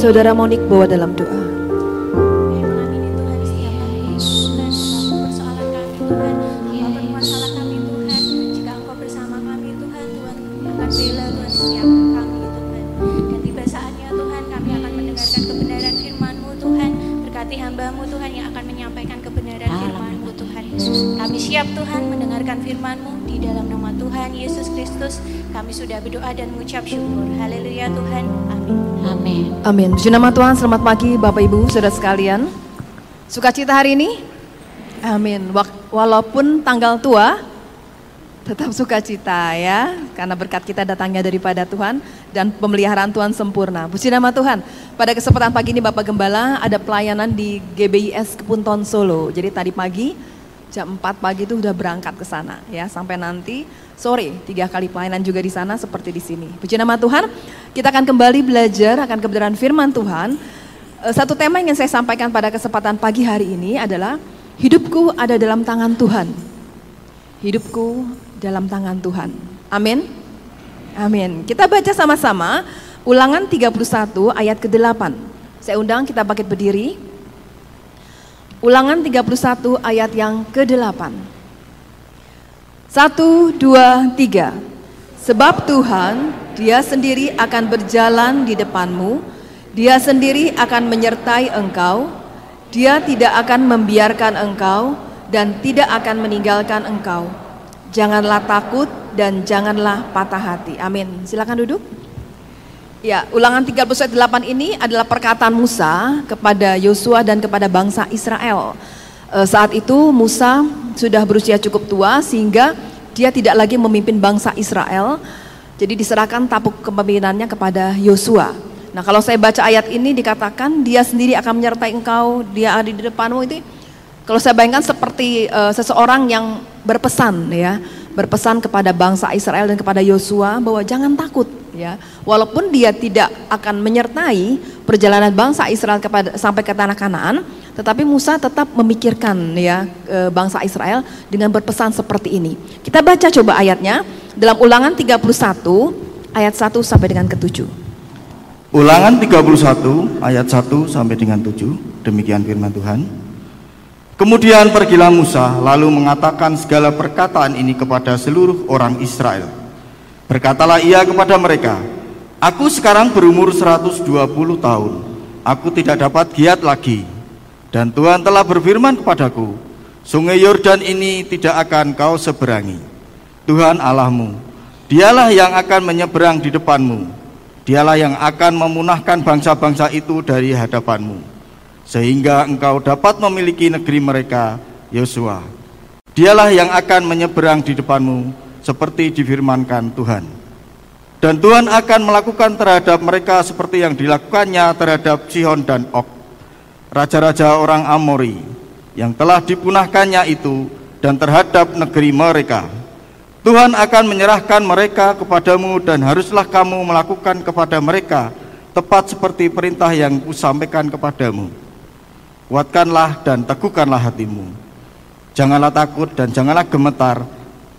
Saudara Monik bawa dalam doa. Kami sudah berdoa dan mengucap syukur. Haleluya Tuhan. Amin Amin. Amin. Puji nama Tuhan, selamat pagi Bapak Ibu, Saudara sekalian. Sukacita hari ini? Amin. Walaupun tanggal tua, tetap sukacita ya. Karena berkat kita datangnya daripada Tuhan dan pemeliharaan Tuhan sempurna. Puji nama Tuhan. Pada kesempatan pagi ini Bapak Gembala ada pelayanan di GBIS Kepunton Solo. Jadi tadi pagi jam 4 pagi itu udah berangkat ke sana ya sampai nanti sore tiga kali pelayanan juga di sana seperti di sini. Puji nama Tuhan. Kita akan kembali belajar akan kebenaran firman Tuhan. Eh, Satu tema yang saya sampaikan pada kesempatan pagi hari ini adalah hidupku ada dalam tangan Tuhan. Hidupku dalam tangan Tuhan. Amin. Amin. Kita baca sama-sama Ulangan 31 ayat ke-8. Saya undang kita bangkit berdiri. Ulangan 31 ayat yang ke-8. Satu, dua, tiga. Sebab Tuhan, dia sendiri akan berjalan di depanmu, dia sendiri akan menyertai engkau, dia tidak akan membiarkan engkau dan tidak akan meninggalkan engkau. Janganlah takut dan janganlah patah hati. Amin. Silakan duduk. Ya, ulangan 38 ini adalah perkataan Musa kepada Yosua dan kepada bangsa Israel. Eh, saat itu Musa sudah berusia cukup tua sehingga dia tidak lagi memimpin bangsa Israel. Jadi diserahkan tapuk kepemimpinannya kepada Yosua. Nah, kalau saya baca ayat ini dikatakan dia sendiri akan menyertai engkau, dia ada di depanmu itu kalau saya bayangkan seperti eh, seseorang yang berpesan ya, berpesan kepada bangsa Israel dan kepada Yosua bahwa jangan takut ya. Walaupun dia tidak akan menyertai perjalanan bangsa Israel kepada sampai ke tanah Kanaan, tetapi Musa tetap memikirkan ya bangsa Israel dengan berpesan seperti ini. Kita baca coba ayatnya dalam Ulangan 31 ayat 1 sampai dengan ke-7. Ulangan 31 ayat 1 sampai dengan 7 Demikian firman Tuhan. Kemudian pergilah Musa lalu mengatakan segala perkataan ini kepada seluruh orang Israel. Berkatalah ia kepada mereka Aku sekarang berumur 120 tahun. Aku tidak dapat giat lagi Dan Tuhan telah berfirman kepadaku Sungai Yordan ini tidak akan kau seberangi Tuhan Allahmu Dialah yang akan menyeberang di depanmu Dialah yang akan memunahkan bangsa-bangsa itu dari hadapanmu sehingga engkau dapat memiliki negeri mereka Yosua. Dialah yang akan menyeberang di depanmu seperti difirmankan Tuhan. Dan Tuhan akan melakukan terhadap mereka seperti yang dilakukannya terhadap Sihon dan Og, raja-raja orang Amori yang telah dipunahkannya itu dan terhadap negeri mereka. Tuhan akan menyerahkan mereka kepadamu dan haruslah kamu melakukan kepada mereka tepat seperti perintah yang kusampaikan kepadamu. Kuatkanlah dan teguhkanlah hatimu. Janganlah takut dan janganlah gemetar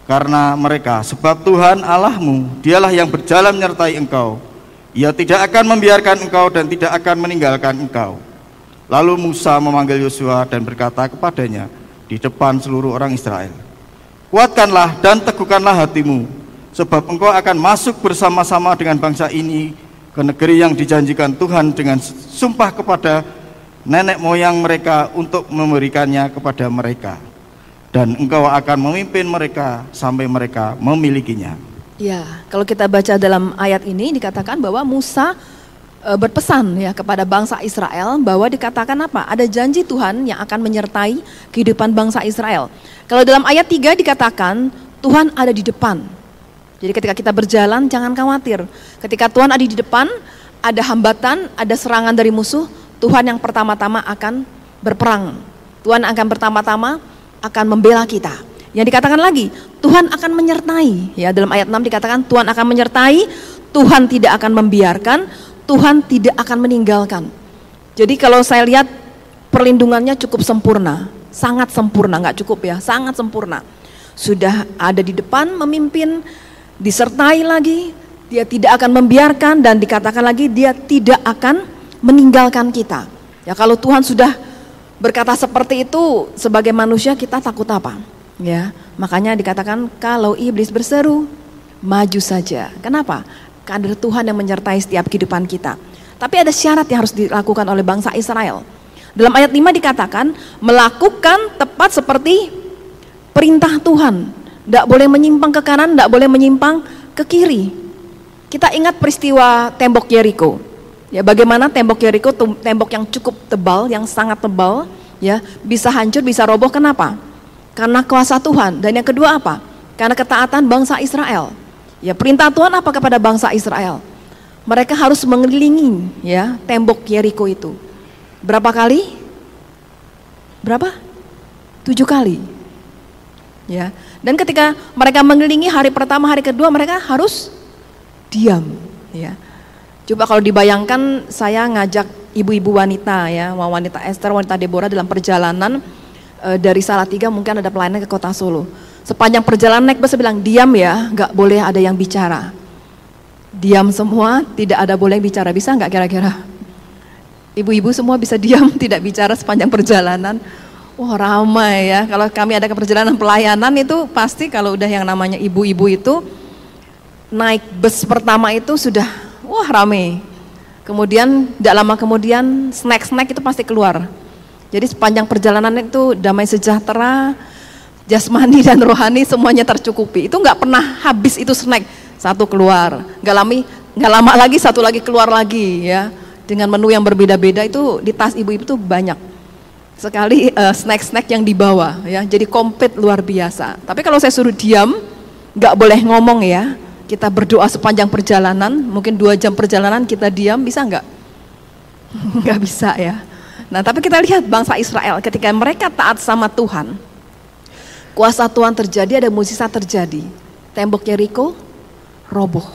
karena mereka sebab Tuhan Allahmu dialah yang berjalan menyertai engkau. Ia tidak akan membiarkan engkau dan tidak akan meninggalkan engkau. Lalu Musa memanggil Yosua dan berkata kepadanya di depan seluruh orang Israel. Kuatkanlah dan teguhkanlah hatimu, sebab engkau akan masuk bersama-sama dengan bangsa ini ke negeri yang dijanjikan Tuhan dengan sumpah kepada nenek moyang mereka untuk memberikannya kepada mereka. Dan engkau akan memimpin mereka sampai mereka memilikinya. Ya, kalau kita baca dalam ayat ini dikatakan bahwa Musa e, berpesan ya kepada bangsa Israel bahwa dikatakan apa? Ada janji Tuhan yang akan menyertai kehidupan bangsa Israel. Kalau dalam ayat 3 dikatakan Tuhan ada di depan. Jadi ketika kita berjalan jangan khawatir. Ketika Tuhan ada di depan, ada hambatan, ada serangan dari musuh, Tuhan yang pertama-tama akan berperang. Tuhan akan pertama-tama akan membela kita. Yang dikatakan lagi, Tuhan akan menyertai. Ya, dalam ayat 6 dikatakan Tuhan akan menyertai, Tuhan tidak akan membiarkan, Tuhan tidak akan meninggalkan. Jadi kalau saya lihat perlindungannya cukup sempurna, sangat sempurna, nggak cukup ya, sangat sempurna. Sudah ada di depan memimpin, disertai lagi, dia tidak akan membiarkan dan dikatakan lagi dia tidak akan meninggalkan kita. Ya kalau Tuhan sudah berkata seperti itu sebagai manusia kita takut apa? Ya, makanya dikatakan kalau iblis berseru, maju saja. Kenapa? Ada Tuhan yang menyertai setiap kehidupan kita. Tapi ada syarat yang harus dilakukan oleh bangsa Israel. Dalam ayat 5 dikatakan melakukan tepat seperti perintah Tuhan. Tidak boleh menyimpang ke kanan, tidak boleh menyimpang ke kiri. Kita ingat peristiwa tembok Yeriko. Ya, bagaimana tembok Yeriko tembok yang cukup tebal, yang sangat tebal, ya, bisa hancur, bisa roboh. Kenapa? Karena kuasa Tuhan. Dan yang kedua apa? Karena ketaatan bangsa Israel. Ya, perintah Tuhan apa kepada bangsa Israel? Mereka harus mengelilingi ya tembok Yeriko itu. Berapa kali? Berapa? Tujuh kali. Ya. Dan ketika mereka mengelilingi hari pertama, hari kedua mereka harus diam. Ya. Coba kalau dibayangkan saya ngajak ibu-ibu wanita ya, wanita Esther, wanita Deborah dalam perjalanan e, dari Salatiga mungkin ada pelayanan ke kota Solo. Sepanjang perjalanan naik bus bilang diam ya, nggak boleh ada yang bicara. Diam semua, tidak ada boleh yang bicara. Bisa nggak kira-kira? Ibu-ibu semua bisa diam, tidak bicara sepanjang perjalanan. Wah ramai ya, kalau kami ada ke perjalanan pelayanan itu pasti kalau udah yang namanya ibu-ibu itu naik bus pertama itu sudah wah rame. Kemudian tidak lama kemudian snack-snack itu pasti keluar. Jadi sepanjang perjalanan itu damai sejahtera, jasmani dan rohani semuanya tercukupi. Itu nggak pernah habis itu snack satu keluar, nggak lama nggak lama lagi satu lagi keluar lagi ya dengan menu yang berbeda-beda itu di tas ibu-ibu itu banyak sekali uh, snack-snack yang dibawa ya jadi komplit luar biasa. Tapi kalau saya suruh diam nggak boleh ngomong ya kita berdoa sepanjang perjalanan, mungkin dua jam perjalanan kita diam, bisa nggak? nggak bisa ya. Nah tapi kita lihat bangsa Israel ketika mereka taat sama Tuhan, kuasa Tuhan terjadi, ada musisa terjadi. Tembok Yeriko roboh,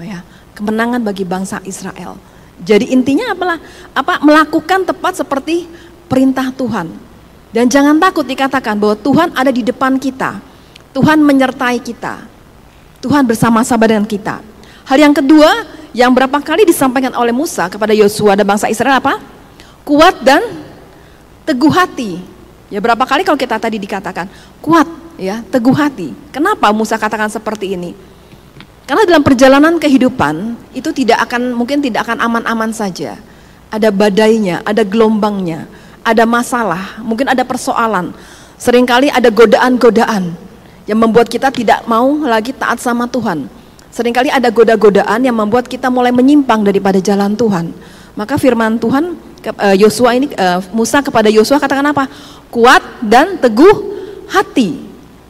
ya. Kemenangan bagi bangsa Israel. Jadi intinya apalah? Apa melakukan tepat seperti perintah Tuhan. Dan jangan takut dikatakan bahwa Tuhan ada di depan kita. Tuhan menyertai kita. Tuhan bersama-sama dengan kita. Hal yang kedua, yang berapa kali disampaikan oleh Musa kepada Yosua dan bangsa Israel apa? Kuat dan teguh hati. Ya berapa kali kalau kita tadi dikatakan kuat ya, teguh hati. Kenapa Musa katakan seperti ini? Karena dalam perjalanan kehidupan itu tidak akan mungkin tidak akan aman-aman saja. Ada badainya, ada gelombangnya, ada masalah, mungkin ada persoalan. Seringkali ada godaan-godaan yang membuat kita tidak mau lagi taat sama Tuhan. Seringkali ada goda-godaan yang membuat kita mulai menyimpang daripada jalan Tuhan. Maka firman Tuhan Yosua ini eh, Musa kepada Yosua katakan apa? Kuat dan teguh hati.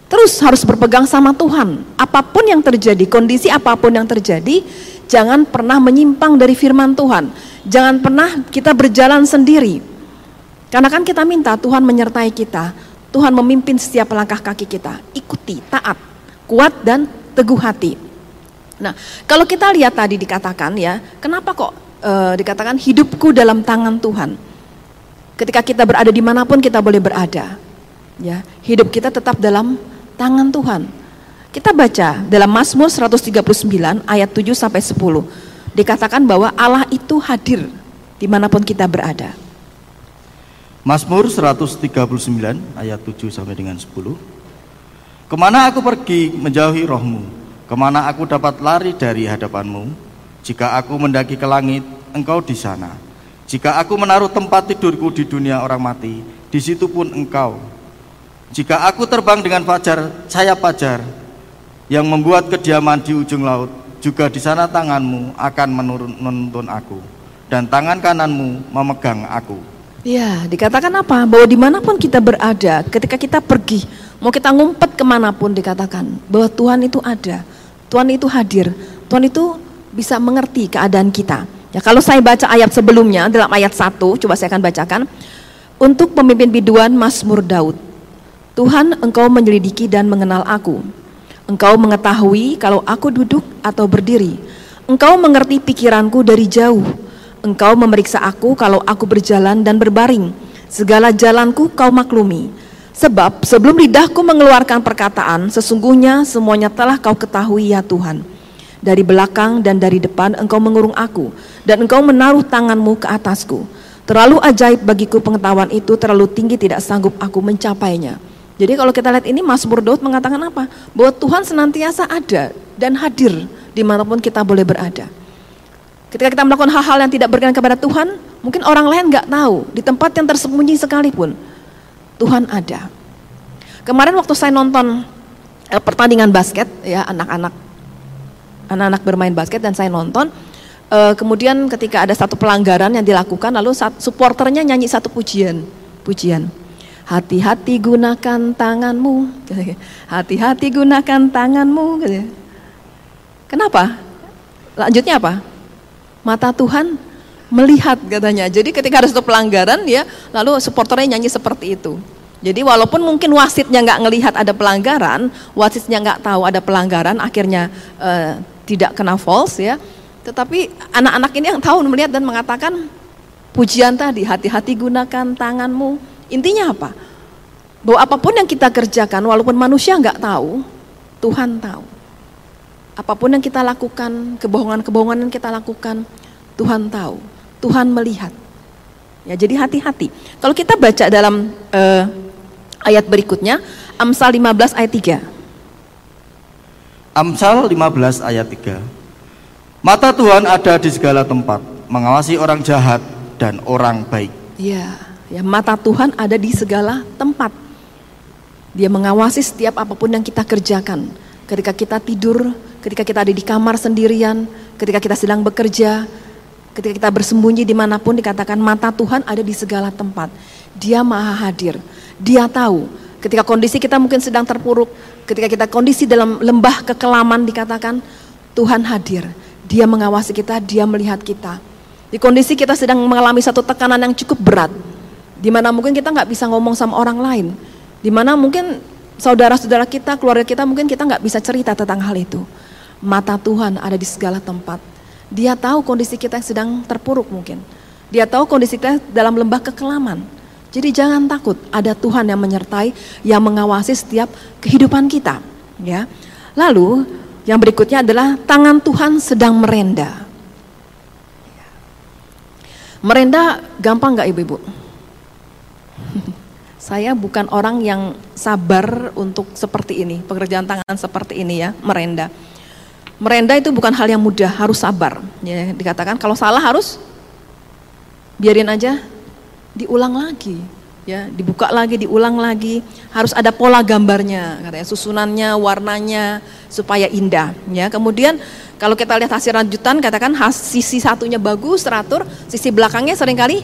Terus harus berpegang sama Tuhan. Apa pun yang terjadi, kondisi apa pun yang terjadi, jangan pernah menyimpang dari firman Tuhan. Jangan pernah kita berjalan sendiri. Karena kan kita minta Tuhan menyertai kita. Tuhan memimpin setiap langkah kaki kita. Ikuti, taat, kuat dan teguh hati. Nah, kalau kita lihat tadi dikatakan ya, kenapa kok e, dikatakan hidupku dalam tangan Tuhan? Ketika kita berada di mana pun kita boleh berada, ya hidup kita tetap dalam tangan Tuhan. Kita baca dalam Mazmur 139 ayat 7 sampai 10 dikatakan bahwa Allah itu hadir di mana pun kita berada. Mazmur 139 ayat 7 sampai dengan 10. Ke mana aku pergi menjauhi rohmu? Ke mana aku dapat lari dari hadapanmu? Jika aku mendaki ke langit, engkau di sana. Jika aku menaruh tempat tidurku di dunia orang mati, di situ pun engkau. Jika aku terbang dengan fajar, sayap fajar, yang membuat kediaman di ujung laut, juga di sana tanganmu akan menurun, menuntun aku, dan tangan kananmu memegang aku. Ya, dikatakan apa? Bahwa di mana pun kita berada, ketika kita pergi, mau kita ngumpet ke mana pun dikatakan bahwa Tuhan itu ada, Tuhan itu hadir, Tuhan itu bisa mengerti keadaan kita. Ya, kalau saya baca ayat sebelumnya dalam ayat 1, coba saya akan bacakan. Untuk pemimpin biduan Mazmur Daud. Tuhan engkau menyelidiki dan mengenal aku. Engkau mengetahui kalau aku duduk atau berdiri. Engkau mengerti pikiranku dari jauh. Engkau memeriksa aku kalau aku berjalan dan berbaring. Segala jalanku kau maklumi. Sebab sebelum lidahku mengeluarkan perkataan, sesungguhnya semuanya telah kau ketahui ya Tuhan. Dari belakang dan dari depan engkau mengurung aku, dan engkau menaruh tanganmu ke atasku. Terlalu ajaib bagiku pengetahuan itu, terlalu tinggi tidak sanggup aku mencapainya. Jadi kalau kita lihat ini Mazmur Daud mengatakan apa? Bahwa Tuhan senantiasa ada dan hadir di mana pun kita boleh berada. Ketika kita melakukan hal-hal yang tidak berkenan kepada Tuhan, mungkin orang lain nggak tahu, di tempat yang tersembunyi sekalipun, Tuhan ada. Kemarin waktu saya nonton eh, pertandingan basket, ya anak-anak, anak-anak bermain basket dan saya nonton, eh, kemudian ketika ada satu pelanggaran yang dilakukan, lalu supporternya nyanyi satu pujian, pujian. Hati-hati gunakan tanganmu, hati-hati gunakan tanganmu. Kenapa? Lanjutnya apa? Mata Tuhan melihat katanya. Jadi ketika ada satu pelanggaran ya, lalu supporternya nyanyi seperti itu. Jadi walaupun mungkin wasitnya nggak ngelihat ada pelanggaran, wasitnya nggak tahu ada pelanggaran, akhirnya uh, tidak kena false ya. Tetapi anak-anak ini yang tahu melihat dan mengatakan pujian tadi, hati-hati gunakan tanganmu. Intinya apa? Bahwa apa pun yang kita kerjakan, walaupun manusia nggak tahu, Tuhan tahu. Apa pun yang kita lakukan, kebohongan-kebohongan yang kita lakukan, Tuhan tahu, Tuhan melihat. Ya, jadi hati-hati. Kalau kita baca dalam uh, ayat berikutnya, Amsal 15 ayat 3. Amsal 15 ayat 3. Mata Tuhan ada di segala tempat, mengawasi orang jahat dan orang baik. Ya, ya mata Tuhan ada di segala tempat. Dia mengawasi setiap apa pun yang kita kerjakan. Ketika kita tidur, ketika kita ada di kamar sendirian, ketika kita sedang bekerja, ketika kita bersembunyi di mana pun dikatakan mata Tuhan ada di segala tempat. Dia maha hadir, dia tahu ketika kondisi kita mungkin sedang terpuruk, ketika kita kondisi dalam lembah kekelaman dikatakan Tuhan hadir, dia mengawasi kita, dia melihat kita. Di kondisi kita sedang mengalami satu tekanan yang cukup berat, di mana mungkin kita nggak bisa ngomong sama orang lain, di mana mungkin saudara-saudara kita, keluarga kita mungkin kita nggak bisa cerita tentang hal itu. Mata Tuhan ada di segala tempat. Dia tahu kondisi kita yang sedang terpuruk mungkin. Dia tahu kondisi kita dalam lembah kekelaman. Jadi jangan takut, ada Tuhan yang menyertai, yang mengawasi setiap kehidupan kita. Ya. Lalu yang berikutnya adalah tangan Tuhan sedang merenda. Merenda gampang nggak ibu-ibu? Saya bukan orang yang sabar untuk seperti ini, pekerjaan tangan seperti ini ya, merenda. Merenda itu bukan hal yang mudah, harus sabar. Ya, dikatakan kalau salah harus biarin aja, diulang lagi, ya, dibuka lagi, diulang lagi. Harus ada pola gambarnya, katanya susunannya, warnanya supaya indah. Ya, kemudian kalau kita lihat hasil lanjutan, katakan sisi satunya bagus, teratur, sisi belakangnya sering kali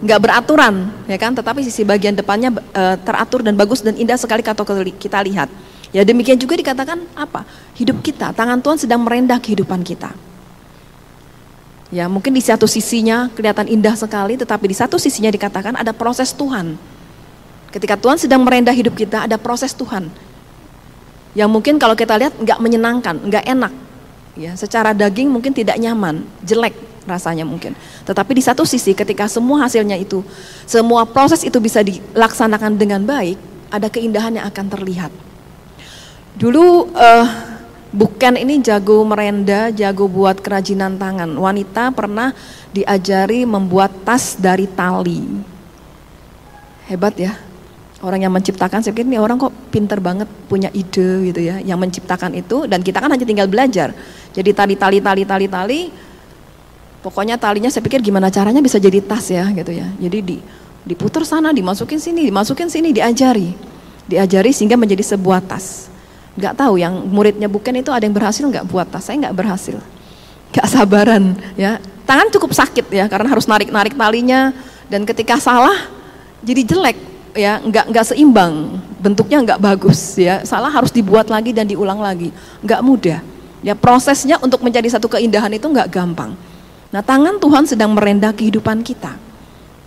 nggak beraturan, ya kan? Tetapi sisi bagian depannya e, teratur dan bagus dan indah sekali kalau kita lihat. Ya demikian juga dikatakan apa? Hidup kita, tangan Tuhan sedang merendah kehidupan kita. Ya mungkin di satu sisinya kelihatan indah sekali, tetapi di satu sisinya dikatakan ada proses Tuhan. Ketika Tuhan sedang merendah hidup kita, ada proses Tuhan. Yang mungkin kalau kita lihat nggak menyenangkan, nggak enak. Ya, secara daging mungkin tidak nyaman, jelek rasanya mungkin. Tetapi di satu sisi ketika semua hasilnya itu, semua proses itu bisa dilaksanakan dengan baik, ada keindahan yang akan terlihat. Dulu uh, Bukan ini jago merenda, jago buat kerajinan tangan. Wanita pernah diajari membuat tas dari tali. Hebat ya. Orang yang menciptakan, saya pikir ini orang kok pinter banget punya ide gitu ya, yang menciptakan itu dan kita kan hanya tinggal belajar. Jadi tali-tali, tali-tali, tali, pokoknya talinya saya pikir gimana caranya bisa jadi tas ya gitu ya. Jadi di, diputar sana, dimasukin sini, dimasukin sini, diajari. Diajari sehingga menjadi sebuah tas nggak tahu yang muridnya bukan itu ada yang berhasil nggak buat tas? Saya nggak berhasil. Nggak sabaran ya. Tangan cukup sakit ya karena harus narik narik talinya. Dan ketika salah jadi jelek ya. Nggak nggak seimbang. Bentuknya nggak bagus ya. Salah harus dibuat lagi dan diulang lagi. Nggak mudah. Ya prosesnya untuk menjadi satu keindahan itu nggak gampang. Nah tangan Tuhan sedang merendah kehidupan kita.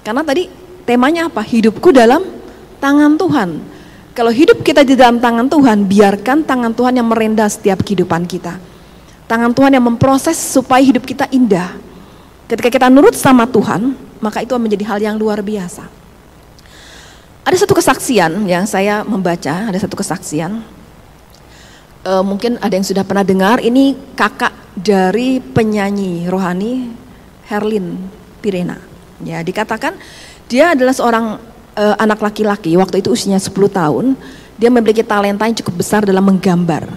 Karena tadi temanya apa? Hidupku dalam tangan Tuhan kalau hidup kita di dalam tangan Tuhan, biarkan tangan Tuhan yang merendah setiap kehidupan kita. Tangan Tuhan yang memproses supaya hidup kita indah. Ketika kita nurut sama Tuhan, maka itu menjadi hal yang luar biasa. Ada satu kesaksian yang saya membaca, ada satu kesaksian. eh, mungkin ada yang sudah pernah dengar, ini kakak dari penyanyi rohani Herlin Pirena. Ya, dikatakan dia adalah seorang eh, anak laki-laki, waktu itu usianya 10 tahun, dia memiliki talenta yang cukup besar dalam menggambar.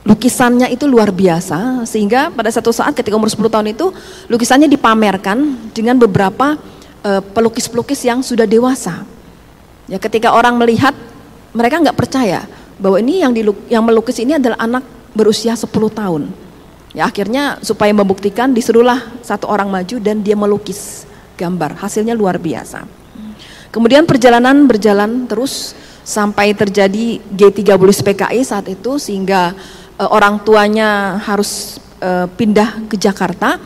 Lukisannya itu luar biasa, sehingga pada satu saat ketika umur 10 tahun itu, lukisannya dipamerkan dengan beberapa eh, pelukis-pelukis yang sudah dewasa. Ya, ketika orang melihat, mereka nggak percaya bahwa ini yang diluk, yang melukis ini adalah anak berusia 10 tahun. Ya akhirnya supaya membuktikan disuruhlah satu orang maju dan dia melukis gambar. Hasilnya luar biasa. Kemudian perjalanan berjalan terus sampai terjadi G30 PKI saat itu sehingga e, orang tuanya harus e, pindah ke Jakarta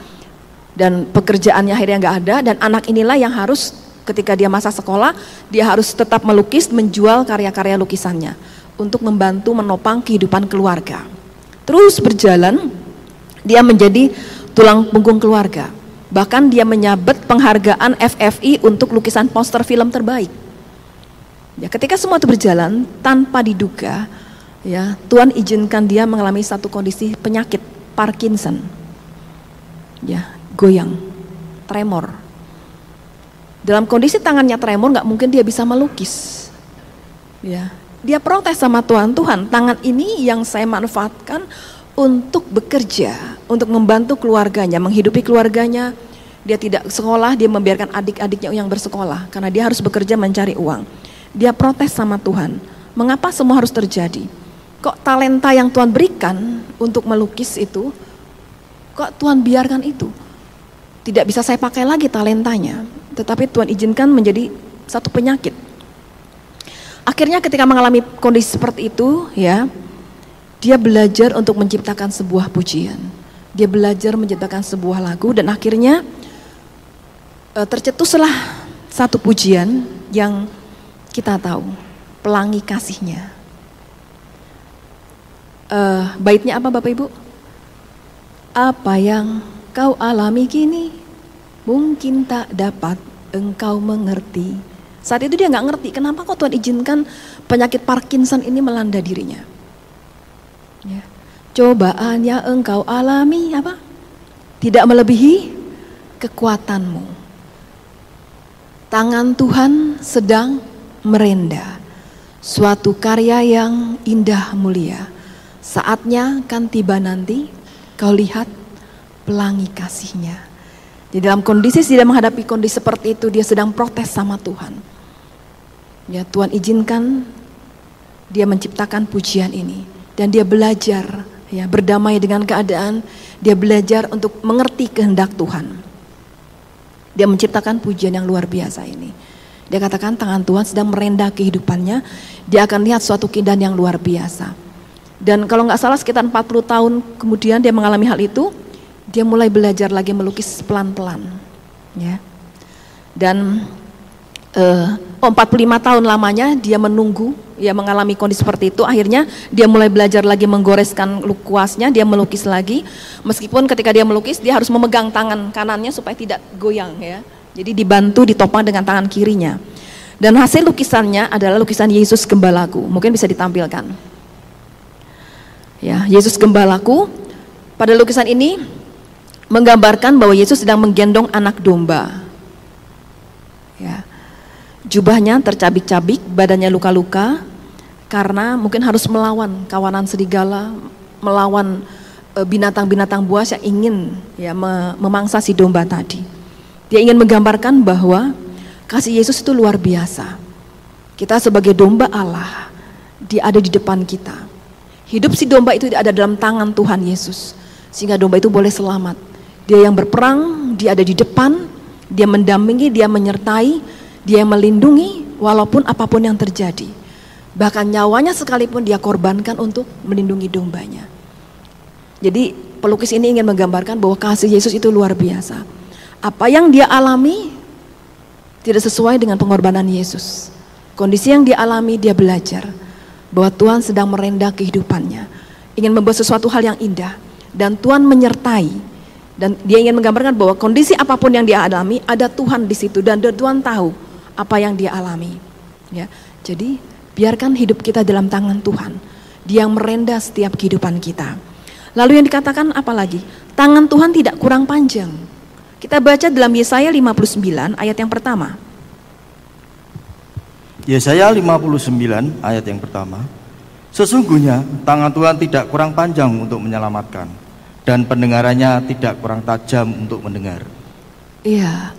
dan pekerjaannya akhirnya nggak ada dan anak inilah yang harus ketika dia masa sekolah dia harus tetap melukis menjual karya-karya lukisannya untuk membantu menopang kehidupan keluarga. Terus berjalan, dia menjadi tulang punggung keluarga. Bahkan dia menyabet penghargaan FFI untuk lukisan poster film terbaik. Ya, ketika semua itu berjalan tanpa diduga, ya Tuhan izinkan dia mengalami satu kondisi penyakit Parkinson. Ya, goyang, tremor. Dalam kondisi tangannya tremor, nggak mungkin dia bisa melukis. Ya, dia protes sama Tuhan, Tuhan tangan ini yang saya manfaatkan untuk bekerja, untuk membantu keluarganya, menghidupi keluarganya. Dia tidak sekolah, dia membiarkan adik-adiknya yang bersekolah karena dia harus bekerja mencari uang. Dia protes sama Tuhan, mengapa semua harus terjadi? Kok talenta yang Tuhan berikan untuk melukis itu, kok Tuhan biarkan itu? Tidak bisa saya pakai lagi talentanya, tetapi Tuhan izinkan menjadi satu penyakit Akhirnya ketika mengalami kondisi seperti itu, ya, dia belajar untuk menciptakan sebuah pujian. Dia belajar menciptakan sebuah lagu dan akhirnya e, tercetuslah satu pujian yang kita tahu, pelangi kasihnya. E, baitnya apa Bapak Ibu? Apa yang kau alami kini mungkin tak dapat engkau mengerti saat itu dia nggak ngerti kenapa kok Tuhan izinkan penyakit Parkinson ini melanda dirinya. Ya. Cobaan yang engkau alami apa? Tidak melebihi kekuatanmu. Tangan Tuhan sedang merenda. Suatu karya yang indah mulia. Saatnya kan tiba nanti kau lihat pelangi kasihnya. Di dalam kondisi tidak menghadapi kondisi seperti itu dia sedang protes sama Tuhan. Ya Tuhan izinkan dia menciptakan pujian ini dan dia belajar ya berdamai dengan keadaan, dia belajar untuk mengerti kehendak Tuhan. Dia menciptakan pujian yang luar biasa ini. Dia katakan tangan Tuhan sedang merendah kehidupannya, dia akan lihat suatu keindahan yang luar biasa. Dan kalau nggak salah sekitar 40 tahun kemudian dia mengalami hal itu, dia mulai belajar lagi melukis pelan-pelan. Ya. Dan uh, 45 tahun lamanya dia menunggu ya mengalami kondisi seperti itu. Akhirnya dia mulai belajar lagi menggoreskan kuasnya dia melukis lagi. Meskipun ketika dia melukis dia harus memegang tangan kanannya supaya tidak goyang ya. Jadi dibantu ditopang dengan tangan kirinya. Dan hasil lukisannya adalah lukisan Yesus Gembalaku. Mungkin bisa ditampilkan. Ya Yesus Gembalaku. Pada lukisan ini menggambarkan bahwa Yesus sedang menggendong anak domba. Ya Jubahnya tercabik-cabik, badannya luka-luka karena mungkin harus melawan kawanan serigala, melawan e, binatang-binatang buas yang ingin ya memangsa si domba tadi. Dia ingin menggambarkan bahwa kasih Yesus itu luar biasa. Kita sebagai domba Allah, dia ada di depan kita. Hidup si domba itu ada dalam tangan Tuhan Yesus. Sehingga domba itu boleh selamat. Dia yang berperang, dia ada di depan, dia mendampingi, dia menyertai, dia melindungi walaupun apa pun yang terjadi. Bahkan nyawanya sekalipun dia korbankan untuk melindungi dombanya. Jadi pelukis ini ingin menggambarkan bahwa kasih Yesus itu luar biasa. Apa yang dia alami tidak sesuai dengan pengorbanan Yesus. Kondisi yang dia alami dia belajar bahwa Tuhan sedang merendah kehidupannya. Ingin membuat sesuatu hal yang indah dan Tuhan menyertai dan dia ingin menggambarkan bahwa kondisi apa pun yang dia alami ada Tuhan di situ dan Tuhan tahu apa yang dia alami. Ya, jadi biarkan hidup kita dalam tangan Tuhan. Dia yang merenda setiap kehidupan kita. Lalu yang dikatakan apa lagi? Tangan Tuhan tidak kurang panjang. Kita baca dalam Yesaya 59 ayat yang pertama. Yesaya 59 ayat yang pertama. Sesungguhnya tangan Tuhan tidak kurang panjang untuk menyelamatkan dan pendengarannya tidak kurang tajam untuk mendengar. Iya.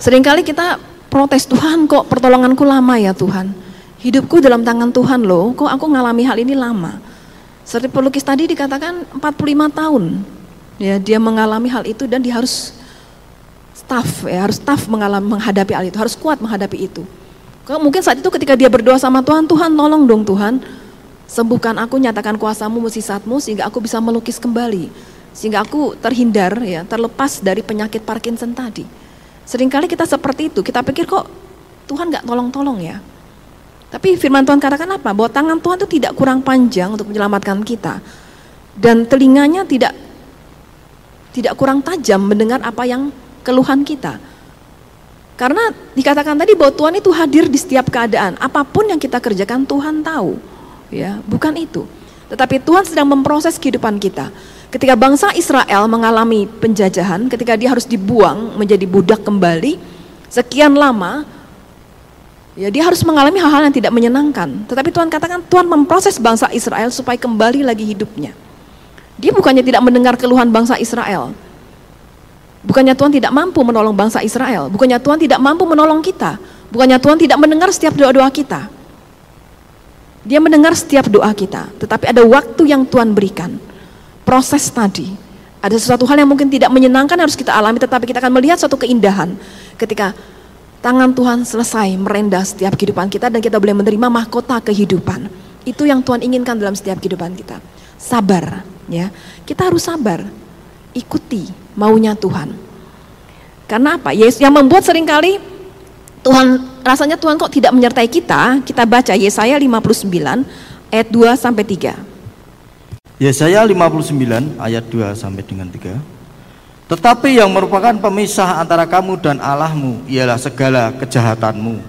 Seringkali kita protes Tuhan kok pertolonganku lama ya Tuhan. Hidupku dalam tangan Tuhan loh, kok aku ngalami hal ini lama. Seperti pelukis tadi dikatakan 45 tahun. Ya, dia mengalami hal itu dan dia harus tough ya, harus tough mengalami menghadapi hal itu, harus kuat menghadapi itu. Mungkin saat itu ketika dia berdoa sama Tuhan, Tuhan tolong dong Tuhan, sembuhkan aku, nyatakan kuasamu, musisatmu sehingga aku bisa melukis kembali. Sehingga aku terhindar ya, terlepas dari penyakit Parkinson tadi. Seringkali kita seperti itu, kita pikir kok Tuhan nggak tolong-tolong ya. Tapi firman Tuhan katakan apa? Bahwa tangan Tuhan itu tidak kurang panjang untuk menyelamatkan kita. Dan telinganya tidak tidak kurang tajam mendengar apa yang keluhan kita. Karena dikatakan tadi bahwa Tuhan itu hadir di setiap keadaan. Apa pun yang kita kerjakan Tuhan tahu. Ya, bukan itu. Tetapi Tuhan sedang memproses kehidupan kita. Ketika bangsa Israel mengalami penjajahan, ketika dia harus dibuang menjadi budak kembali, sekian lama Ya, dia harus mengalami hal-hal yang tidak menyenangkan. Tetapi Tuhan katakan Tuhan memproses bangsa Israel supaya kembali lagi hidupnya. Dia bukannya tidak mendengar keluhan bangsa Israel. Bukannya Tuhan tidak mampu menolong bangsa Israel. Bukannya Tuhan tidak mampu menolong kita. Bukannya Tuhan tidak mendengar setiap doa-doa kita. Dia mendengar setiap doa kita. Tetapi ada waktu yang Tuhan berikan. Proses tadi. Ada sesuatu hal yang mungkin tidak menyenangkan harus kita alami. Tetapi kita akan melihat suatu keindahan. Ketika tangan Tuhan selesai merendah setiap kehidupan kita dan kita boleh menerima mahkota kehidupan. Itu yang Tuhan inginkan dalam setiap kehidupan kita. Sabar, ya. Kita harus sabar. Ikuti maunya Tuhan. Karena apa? Yesus yang membuat sering kali Tuhan rasanya Tuhan kok tidak menyertai kita. Kita baca Yesaya 59 ayat 2 sampai 3. Yesaya 59 ayat 2 sampai dengan 3. Tetapi yang merupakan pemisah antara kamu dan Allahmu ialah segala kejahatanmu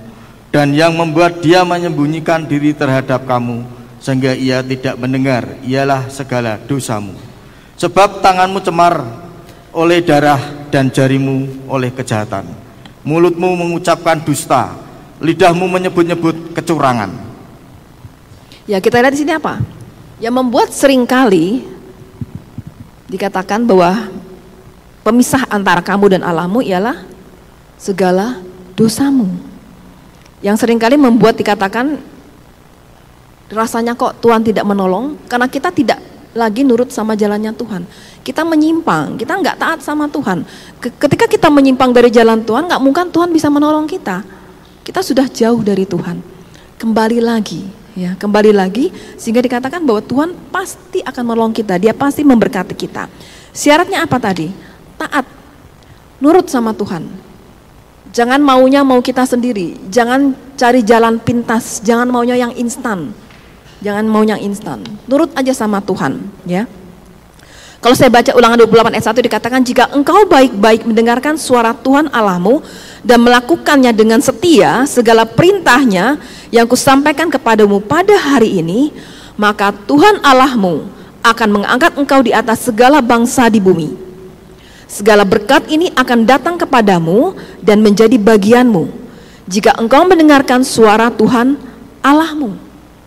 dan yang membuat dia menyembunyikan diri terhadap kamu sehingga ia tidak mendengar ialah segala dosamu. Sebab tanganmu cemar oleh darah dan jarimu oleh kejahatan. Mulutmu mengucapkan dusta, lidahmu menyebut-nyebut kecurangan. Ya kita lihat di sini apa? Yang membuat sering kali dikatakan bahwa pemisah antara kamu dan Allahmu ialah segala dosamu. Yang sering kali membuat dikatakan rasanya kok Tuhan tidak menolong karena kita tidak lagi nurut sama jalannya Tuhan. Kita menyimpang, kita nggak taat sama Tuhan. Ketika kita menyimpang dari jalan Tuhan, nggak mungkin Tuhan bisa menolong kita. Kita sudah jauh dari Tuhan. Kembali lagi, ya kembali lagi sehingga dikatakan bahwa Tuhan pasti akan menolong kita. Dia pasti memberkati kita. Syaratnya apa tadi? taat, nurut sama Tuhan. Jangan maunya mau kita sendiri, jangan cari jalan pintas, jangan maunya yang instan. Jangan maunya instan. Nurut aja sama Tuhan, ya. Kalau saya baca ulangan 28 ayat 1 dikatakan jika engkau baik-baik mendengarkan suara Tuhan Allahmu dan melakukannya dengan setia segala perintahnya yang kusampaikan kepadamu pada hari ini, maka Tuhan Allahmu akan mengangkat engkau di atas segala bangsa di bumi Segala berkat ini akan datang kepadamu dan menjadi bagianmu jika engkau mendengarkan suara Tuhan Allahmu.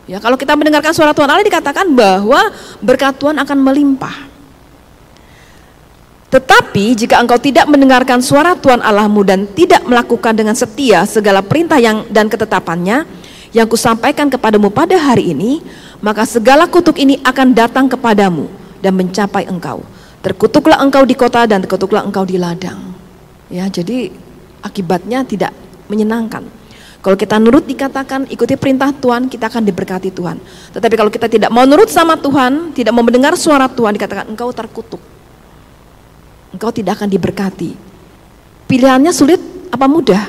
Ya, kalau kita mendengarkan suara Tuhan Allah dikatakan bahwa berkat Tuhan akan melimpah. Tetapi jika engkau tidak mendengarkan suara Tuhan Allahmu dan tidak melakukan dengan setia segala perintah yang dan ketetapannya yang kusampaikan kepadamu pada hari ini, maka segala kutuk ini akan datang kepadamu dan mencapai engkau. Terkutuklah engkau di kota dan terkutuklah engkau di ladang. Ya, jadi akibatnya tidak menyenangkan. Kalau kita nurut dikatakan ikuti perintah Tuhan, kita akan diberkati Tuhan. Tetapi kalau kita tidak mau nurut sama Tuhan, tidak mau mendengar suara Tuhan, dikatakan engkau terkutuk. Engkau tidak akan diberkati. Pilihannya sulit apa mudah?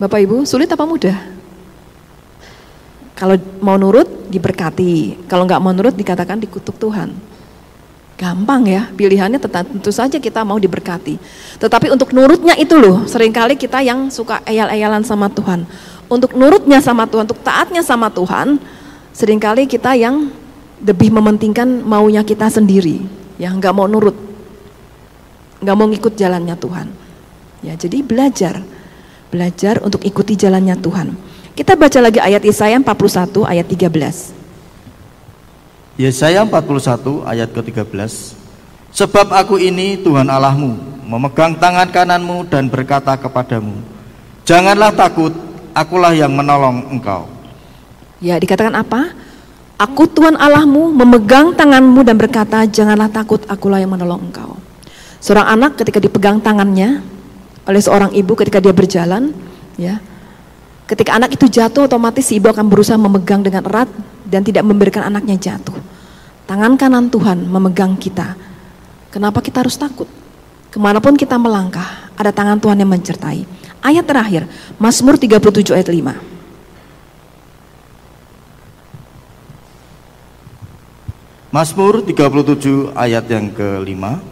Bapak Ibu, sulit apa mudah? Kalau mau nurut diberkati, kalau nggak mau nurut dikatakan dikutuk Tuhan. Gampang ya, pilihannya tentu saja kita mau diberkati. Tetapi untuk nurutnya itu loh, sering kali kita yang suka eyal-eyalan sama Tuhan. untuk nurutnya sama Tuhan, untuk taatnya sama Tuhan, sering kali kita yang lebih mementingkan maunya kita sendiri, ya nggak mau nurut, nggak mau ngikut jalannya Tuhan. Ya, jadi belajar, belajar untuk ikuti jalannya Tuhan. Kita baca lagi ayat Yesaya 41 ayat 13. Yesaya 41 ayat ke-13 Sebab aku ini Tuhan Allahmu memegang tangan kananmu dan berkata kepadamu Janganlah takut, akulah yang menolong engkau Ya dikatakan apa? Aku Tuhan Allahmu memegang tanganmu dan berkata janganlah takut akulah yang menolong engkau Seorang anak ketika dipegang tangannya oleh seorang ibu ketika dia berjalan ya Ketika anak itu jatuh otomatis si ibu akan berusaha memegang dengan erat dan tidak memberikan anaknya jatuh. Tangan kanan Tuhan memegang kita. Kenapa kita harus takut? Ke mana pun kita melangkah, ada tangan Tuhan yang mencertai. Ayat terakhir, Mazmur 37 ayat 5. Mazmur 37 ayat yang kelima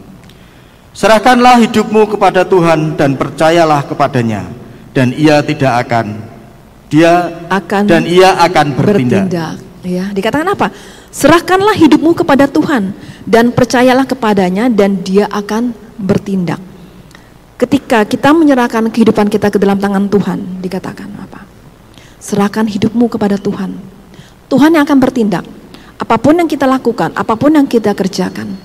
Serahkanlah hidupmu kepada Tuhan dan percayalah kepadanya dan ia tidak akan dia akan dan ia akan bertindak. bertindak. Ya, dikatakan apa? Serahkanlah hidupmu kepada Tuhan dan percayalah kepadanya dan dia akan bertindak. Ketika kita menyerahkan kehidupan kita ke dalam tangan Tuhan, dikatakan apa? Serahkan hidupmu kepada Tuhan. Tuhan yang akan bertindak. Apa pun yang kita lakukan, apa pun yang kita kerjakan,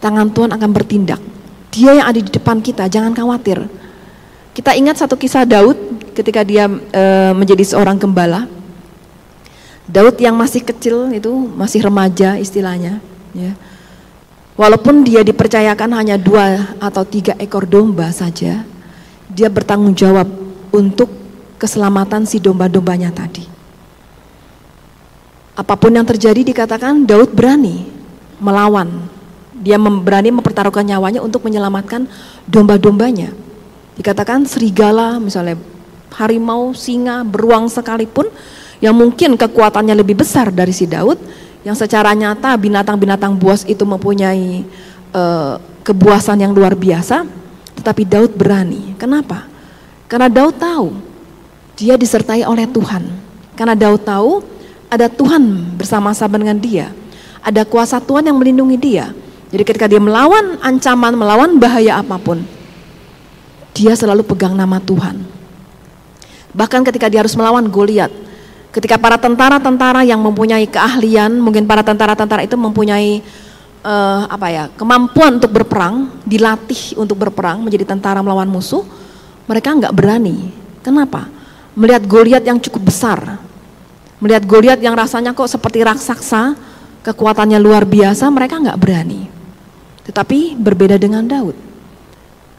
tangan Tuhan akan bertindak. Dia yang ada di depan kita, jangan khawatir. Kita ingat satu kisah Daud ketika dia e, menjadi seorang gembala. Daud yang masih kecil itu, masih remaja istilahnya, ya. Walaupun dia dipercayakan hanya dua atau tiga ekor domba saja, dia bertanggung jawab untuk keselamatan si domba-dombanya tadi. Apa pun yang terjadi dikatakan Daud berani melawan. Dia berani mempertaruhkan nyawanya untuk menyelamatkan domba-dombanya. Dikatakan serigala misalnya harimau, singa, beruang sekalipun yang mungkin kekuatannya lebih besar dari si Daud yang secara nyata binatang-binatang buas itu mempunyai uh, kebuasan yang luar biasa tetapi Daud berani. Kenapa? Karena Daud tahu dia disertai oleh Tuhan. Karena Daud tahu ada Tuhan bersama-sama dengan dia. Ada kuasa Tuhan yang melindungi dia. Jadi ketika dia melawan ancaman, melawan bahaya apa pun, dia selalu pegang nama Tuhan. Bahkan ketika dia harus melawan Goliat, ketika para tentara-tentara yang mempunyai keahlian, mungkin para tentara-tentara itu mempunyai uh, apa ya kemampuan untuk berperang, dilatih untuk berperang menjadi tentara melawan musuh, mereka nggak berani. Kenapa? Melihat Goliat yang cukup besar, Melihat Goliat yang rasanya kok seperti raksasa, kekuatannya luar biasa, mereka nggak berani. Tetapi berbeda dengan Daud.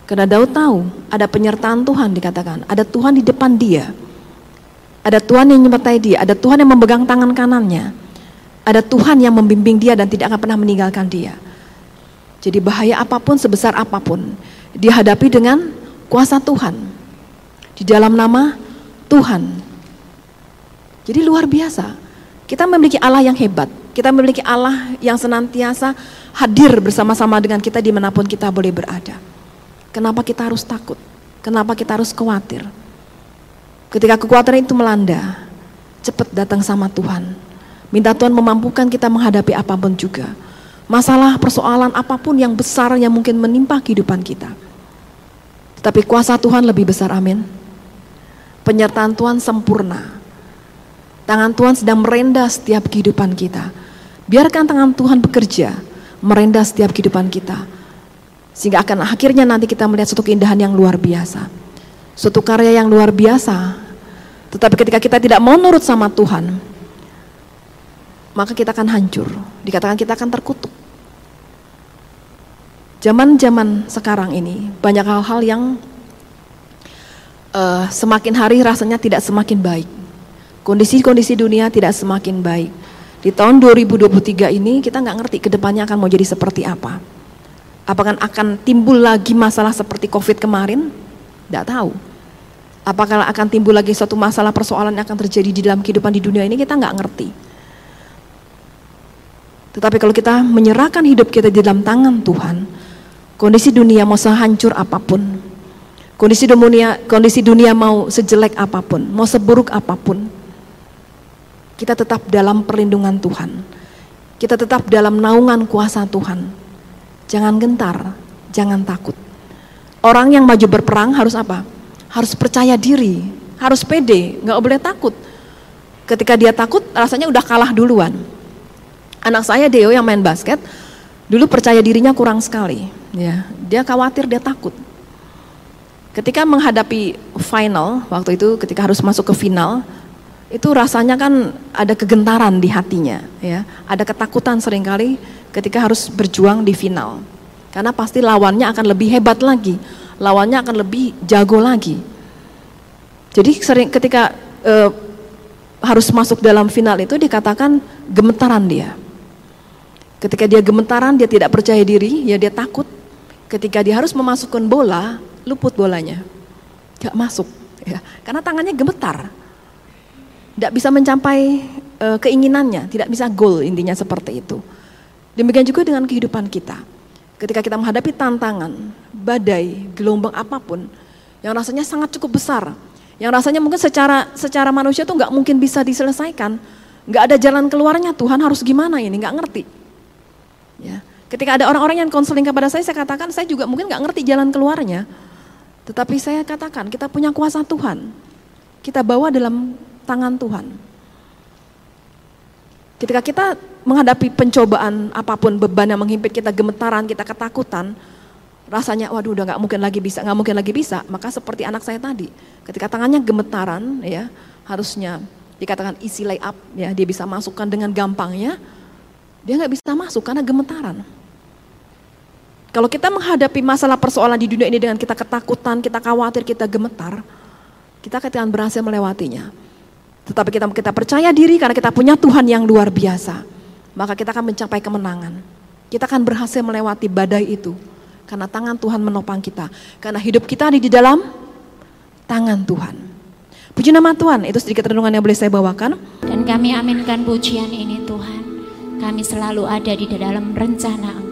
Karena Daud tahu ada penyertaan Tuhan dikatakan, ada Tuhan di depan dia. Ada Tuhan yang menyertai dia, ada Tuhan yang memegang tangan kanannya. Ada Tuhan yang membimbing dia dan tidak akan pernah meninggalkan dia. Jadi bahaya apa pun sebesar apa pun dihadapi dengan kuasa Tuhan. Di dalam nama Tuhan jadi luar biasa. Kita memiliki Allah yang hebat. Kita memiliki Allah yang senantiasa hadir bersama-sama dengan kita di mana pun kita boleh berada. Kenapa kita harus takut? Kenapa kita harus khawatir? Ketika kekuatan itu melanda, cepat datang sama Tuhan. Minta Tuhan memampukan kita menghadapi apa pun juga. Masalah, persoalan apa pun yang besar yang mungkin menimpa kehidupan kita. Tetapi kuasa Tuhan lebih besar, amin. Penyertaan Tuhan sempurna Tangan Tuhan sedang merendah setiap kehidupan kita. Biarkan tangan Tuhan bekerja, merendah setiap kehidupan kita. Sehingga akan akhirnya nanti kita melihat suatu keindahan yang luar biasa. Suatu karya yang luar biasa. Tetapi ketika kita tidak mau nurut sama Tuhan, maka kita akan hancur. Dikatakan kita akan terkutuk. Zaman-zaman sekarang ini banyak hal-hal yang uh, semakin hari rasanya tidak semakin baik Kondisi-kondisi dunia tidak semakin baik. Di tahun 2023 ini kita nggak ngerti ke depannya akan mau jadi seperti apa. Apakah akan timbul lagi masalah seperti COVID kemarin? Tidak tahu. Apakah akan timbul lagi suatu masalah persoalan yang akan terjadi di dalam kehidupan di dunia ini kita nggak ngerti. Tetapi kalau kita menyerahkan hidup kita di dalam tangan Tuhan, kondisi dunia mau sehancur apa pun, Kondisi dunia, kondisi dunia mau sejelek apa pun, mau seburuk apa pun, kita tetap dalam perlindungan Tuhan. Kita tetap dalam naungan kuasa Tuhan. Jangan gentar, jangan takut. Orang yang maju berperang harus apa? Harus percaya diri, harus pede, nggak boleh takut. Ketika dia takut, rasanya udah kalah duluan. Anak saya Deo yang main basket, dulu percaya dirinya kurang sekali. Ya, dia khawatir, dia takut Ketika menghadapi final, waktu itu ketika harus masuk ke final, itu rasanya kan ada kegentaran di hatinya, ya, ada ketakutan sering kali ketika harus berjuang di final, karena pasti lawannya akan lebih hebat lagi, lawannya akan lebih jago lagi. Jadi sering ketika e, harus masuk dalam final itu dikatakan gemetaran dia. Ketika dia gemetaran, dia tidak percaya diri, ya dia takut. Ketika dia harus memasukkan bola, luput bolanya, gak masuk, ya, karena tangannya gemetar, tidak bisa mencapai e, keinginannya, tidak bisa goal intinya seperti itu. Demikian juga dengan kehidupan kita. Ketika kita menghadapi tantangan, badai, gelombang apa pun, yang rasanya sangat cukup besar, yang rasanya mungkin secara secara manusia tuh nggak mungkin bisa diselesaikan, nggak ada jalan keluarnya. Tuhan harus gimana ini? Nggak ngerti. Ya. Ketika ada orang-orang yang konseling kepada saya, saya katakan saya juga mungkin nggak ngerti jalan keluarnya. Tetapi saya katakan kita punya kuasa Tuhan. Kita bawa dalam tangan Tuhan. Ketika kita menghadapi pencobaan apa pun, beban yang menghimpit kita, gemetaran, kita ketakutan, rasanya waduh udah nggak mungkin lagi bisa, nggak mungkin lagi bisa. Maka seperti anak saya tadi, ketika tangannya gemetaran, ya harusnya dikatakan isi lay up, ya dia bisa masukkan dengan gampangnya, dia nggak bisa masuk karena gemetaran. Kalau kita menghadapi masalah persoalan di dunia ini dengan kita ketakutan, kita khawatir, kita gemetar, kita akan berhasil melewatinya. Tetapi kita kita percaya diri karena kita punya Tuhan yang luar biasa, maka kita akan mencapai kemenangan. Kita akan berhasil melewati badai itu karena tangan Tuhan menopang kita. Karena hidup kita ada di dalam tangan Tuhan. Puji nama Tuhan, itu sedikit renungan yang boleh saya bawakan. Dan kami aminkan pujian ini Tuhan. Kami selalu ada di dalam rencana Engkau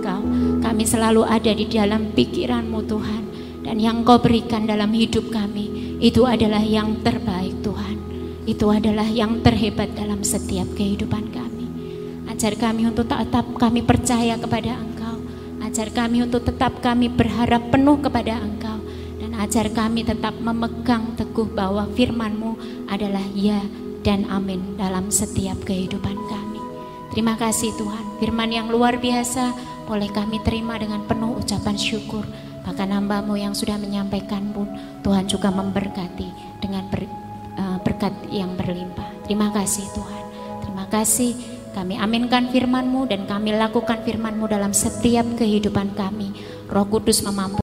kami selalu ada di dalam pikiranmu Tuhan. Dan yang kau berikan dalam hidup kami, itu adalah yang terbaik Tuhan. Itu adalah yang terhebat dalam setiap kehidupan kami. Ajar kami untuk tetap kami percaya kepada Engkau. Ajar kami untuk tetap kami berharap penuh kepada Engkau. Dan ajar kami tetap memegang teguh bahwa firman-Mu adalah ya dan amin dalam setiap kehidupan kami. Terima kasih Tuhan, firman yang luar biasa boleh kami terima dengan penuh ucapan syukur. Bahkan hambamu yang sudah menyampaikan pun Tuhan juga memberkati dengan ber, berkat yang berlimpah. Terima kasih Tuhan. Terima kasih kami aminkan firman-Mu dan kami lakukan firman-Mu dalam setiap kehidupan kami. Roh Kudus memampu